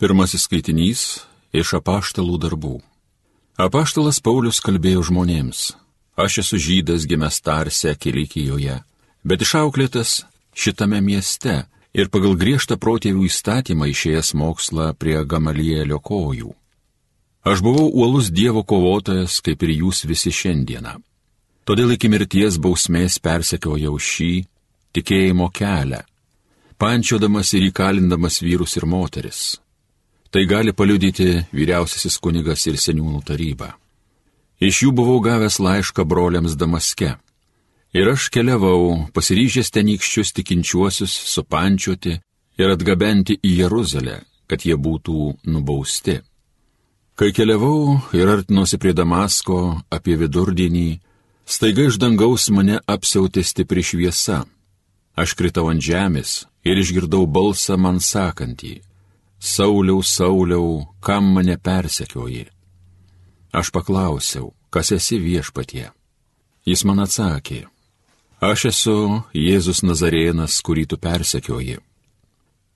Pirmasis skaitinys iš apaštalų darbų. Apaštalas Paulius kalbėjo žmonėms. Aš esu žydas gimęs Tarse, Kilikijoje, bet išauklėtas šitame mieste ir pagal griežtą protėvių įstatymą išėjęs mokslą prie Gamalielio kojų. Aš buvau uolus Dievo kovotojas, kaip ir jūs visi šiandieną. Todėl iki mirties bausmės persekiojau šį tikėjimo kelią, pančiodamas ir įkalindamas vyrus ir moteris Tai gali paliudyti vyriausiasis kunigas ir seniūnų taryba. Iš jų buvau gavęs laišką broliams Damaske. Ir aš keliavau, pasiryžęs tenykščius tikinčiuosius supančioti ir atgabenti į Jeruzalę, kad jie būtų nubausti. Kai keliavau ir artinosi prie Damasko apie vidurdienį, staiga iš dangaus mane apsiautė stipri šviesa. Aš kritau ant žemės ir išgirdau balsą man sakantį Sauliau, Sauliau, kam mane persekioji? Aš paklausiau, kas esi viešpatie. Jis man atsakė, aš esu Jėzus Nazarėnas, kurį tu persekioji.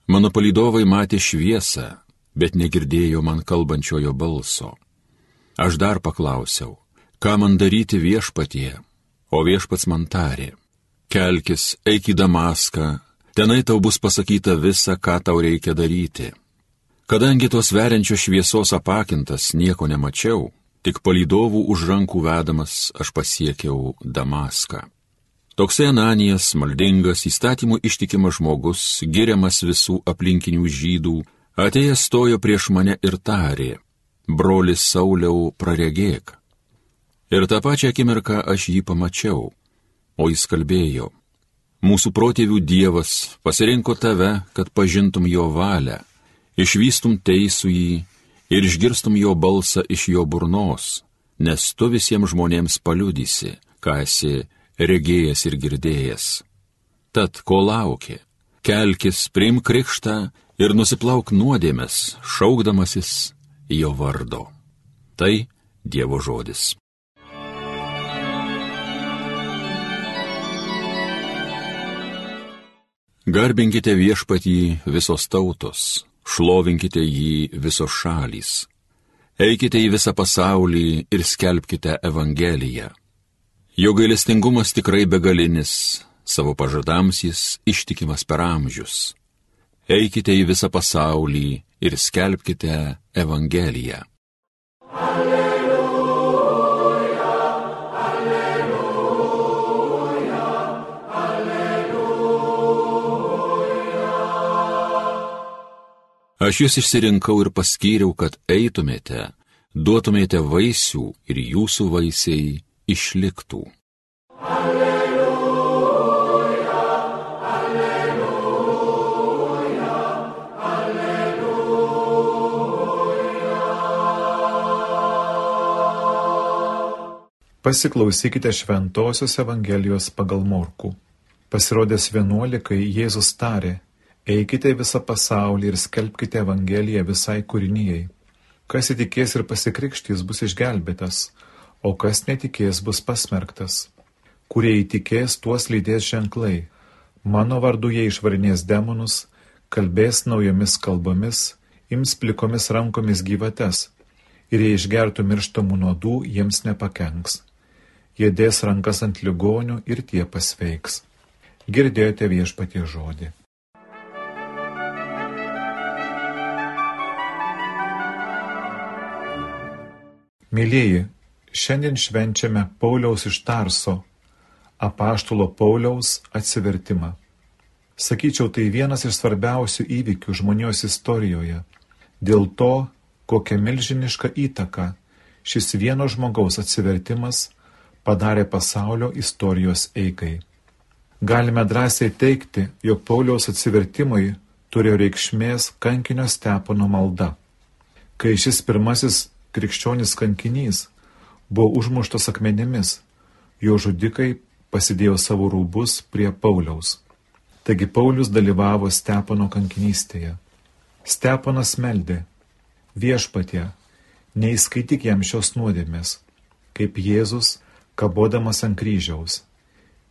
Mano palydovai matė šviesą, bet negirdėjo man kalbančiojo balso. Aš dar paklausiau, ką man daryti viešpatie, o viešpats man tarė, kelkis, eik į Damaską, tenai tau bus pasakyta visa, ką tau reikia daryti. Kadangi tos veriančios šviesos apakintas nieko nemačiau, tik palydovų už rankų vedamas aš pasiekiau Damaską. Toksai Ananijas, maldingas, įstatymų ištikimas žmogus, giriamas visų aplinkinių žydų, atėjęs stojo prieš mane ir tarė, brolis Sauliau praregėk. Ir tą pačią akimirką aš jį pamačiau, o jis kalbėjo, mūsų protėvių Dievas pasirinko tave, kad pažintum jo valią išvystum teisų jį ir išgirstum jo balsą iš jo burnos, nes tu visiems žmonėms paliudysi, ką esi regėjęs ir girdėjęs. Tad ko lauki? Kelkis, priim krikštą ir nusiplauk nuodėmės, šaukdamasis jo vardo. Tai Dievo žodis. Garbinkite viešpatį visos tautos šlovinkite jį visos šalys. Eikite į visą pasaulį ir skelbkite Evangeliją. Jo gailestingumas tikrai begalinis, savo pažadams jis ištikimas per amžius. Eikite į visą pasaulį ir skelbkite Evangeliją. Aš jūs išsirinkau ir paskyriau, kad eitumėte, duotumėte vaisių ir jūsų vaisiai išliktų. Alleluja, alleluja, alleluja. Pasiklausykite Šventojios Evangelijos pagal Morku. Pasirodęs vienuolikai Jėzus tarė, Eikite visą pasaulį ir skelbkite Evangeliją visai kūrinijai. Kas įtikės ir pasikrikštys bus išgelbėtas, o kas netikės bus pasmerktas. Kurie įtikės, tuos lydės ženklai. Mano vardu jie išvarinės demonus, kalbės naujomis kalbomis, ims plikomis rankomis gyvates ir jei išgertų mirštamų nuodų, jiems nepakenks. Jie dės rankas ant ligonių ir tie pasveiks. Girdėjote viešpatie žodį. Mėlyjeji, šiandien švenčiame Pauliaus iš Tarso, apaštulo Pauliaus atsivertimą. Sakyčiau, tai vienas iš svarbiausių įvykių žmonijos istorijoje. Dėl to, kokią milžinišką įtaką šis vieno žmogaus atsivertimas padarė pasaulio istorijos eigai. Galime drąsiai teikti, jog Pauliaus atsivertimui turėjo reikšmės kankinio stepono malda. Kai šis pirmasis krikščionis kankinys buvo užmuštas akmenimis, jo žudikai pasidėjo savo rūbus prie Pauliaus. Taigi Paulius dalyvavo Stepono kankinystėje. Steponas meldė, viešpatie, neįskaityk jam šios nuodėmės, kaip Jėzus, kabodamas ant kryžiaus.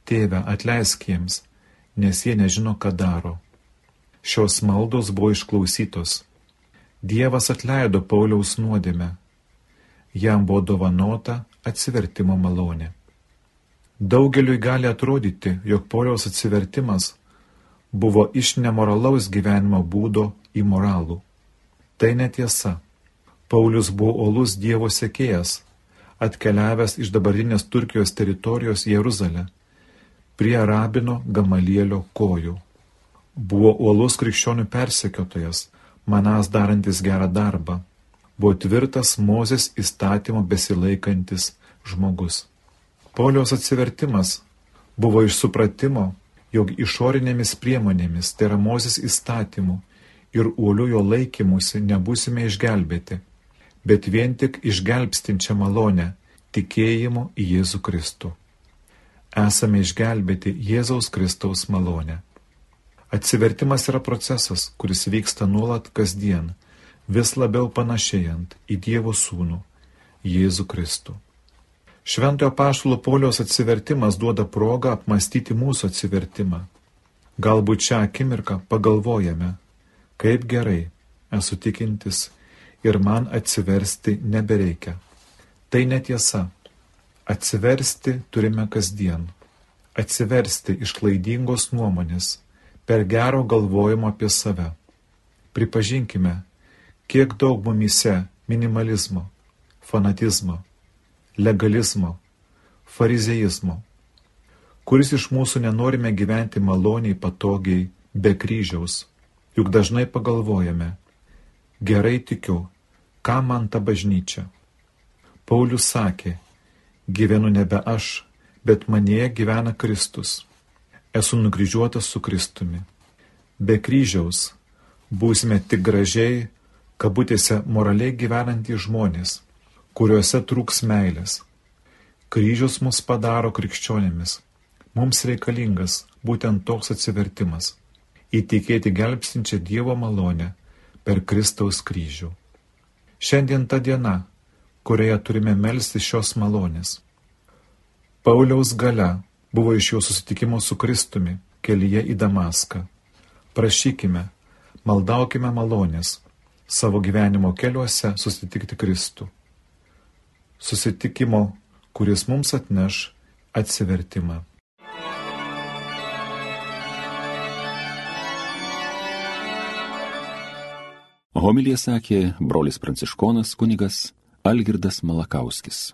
Tėve, atleisk jiems, nes jie nežino, ką daro. Šios maldos buvo išklausytos. Dievas atleido Pauliaus nuodėmę. Jam buvo dovanota atsivertimo malonė. Daugeliui gali atrodyti, jog Pauliaus atsivertimas buvo iš nemoralaus gyvenimo būdo į moralų. Tai netiesa. Paulius buvo olus Dievo sekėjas, atkeliavęs iš dabartinės Turkijos teritorijos Jeruzalę, prie rabino Gamalielio kojų. Buvo uolus krikščionių persekiotojas, manas darantis gerą darbą. Buvo tvirtas Mozės įstatymo besilaikantis žmogus. Pauliaus atsivertimas buvo iš supratimo, jog išorinėmis priemonėmis, tai yra Mozės įstatymu ir uoliu jo laikymusi nebusime išgelbėti, bet vien tik išgelbstinčią malonę tikėjimu į Jėzų Kristų. Esame išgelbėti Jėzaus Kristaus malonę. Atsivertimas yra procesas, kuris vyksta nuolat kasdien, vis labiau panašėjant į Dievo Sūnų, Jėzų Kristų. Šventojo paštulo Polios atsivertimas duoda progą apmastyti mūsų atsivertimą. Galbūt šią akimirką pagalvojame, kaip gerai esu tikintis ir man atsiversti nebereikia. Tai netiesa. Atsiversti turime kasdien. Atsiversti iš klaidingos nuomonės, per gero galvojimo apie save. Pripažinkime, kiek daug mumise minimalizmo, fanatizmo legalizmo, farizeizmo. Kuris iš mūsų nenorime gyventi maloniai, patogiai, be kryžiaus, juk dažnai pagalvojame, gerai tikiu, ką man ta bažnyčia. Paulius sakė, gyvenu nebe aš, bet manyje gyvena Kristus. Esu nukryžiuotas su Kristumi. Be kryžiaus būsime tik gražiai, kabutėse moraliai gyvenantys žmonės kuriuose trūks meilės. Kryžius mus padaro krikščionėmis. Mums reikalingas būtent toks atsivertimas - įtikėti gelbstinčią Dievo malonę per Kristaus kryžių. Šiandien ta diena, kurioje turime melsti šios malonės. Pauliaus gale buvo iš jo susitikimo su Kristumi kelyje į Damaską. Prašykime, maldaukime malonės savo gyvenimo keliuose susitikti Kristų susitikimo, kuris mums atneš atsivertimą. Homilija sakė brolis pranciškonas kunigas Algirdas Malakauskis.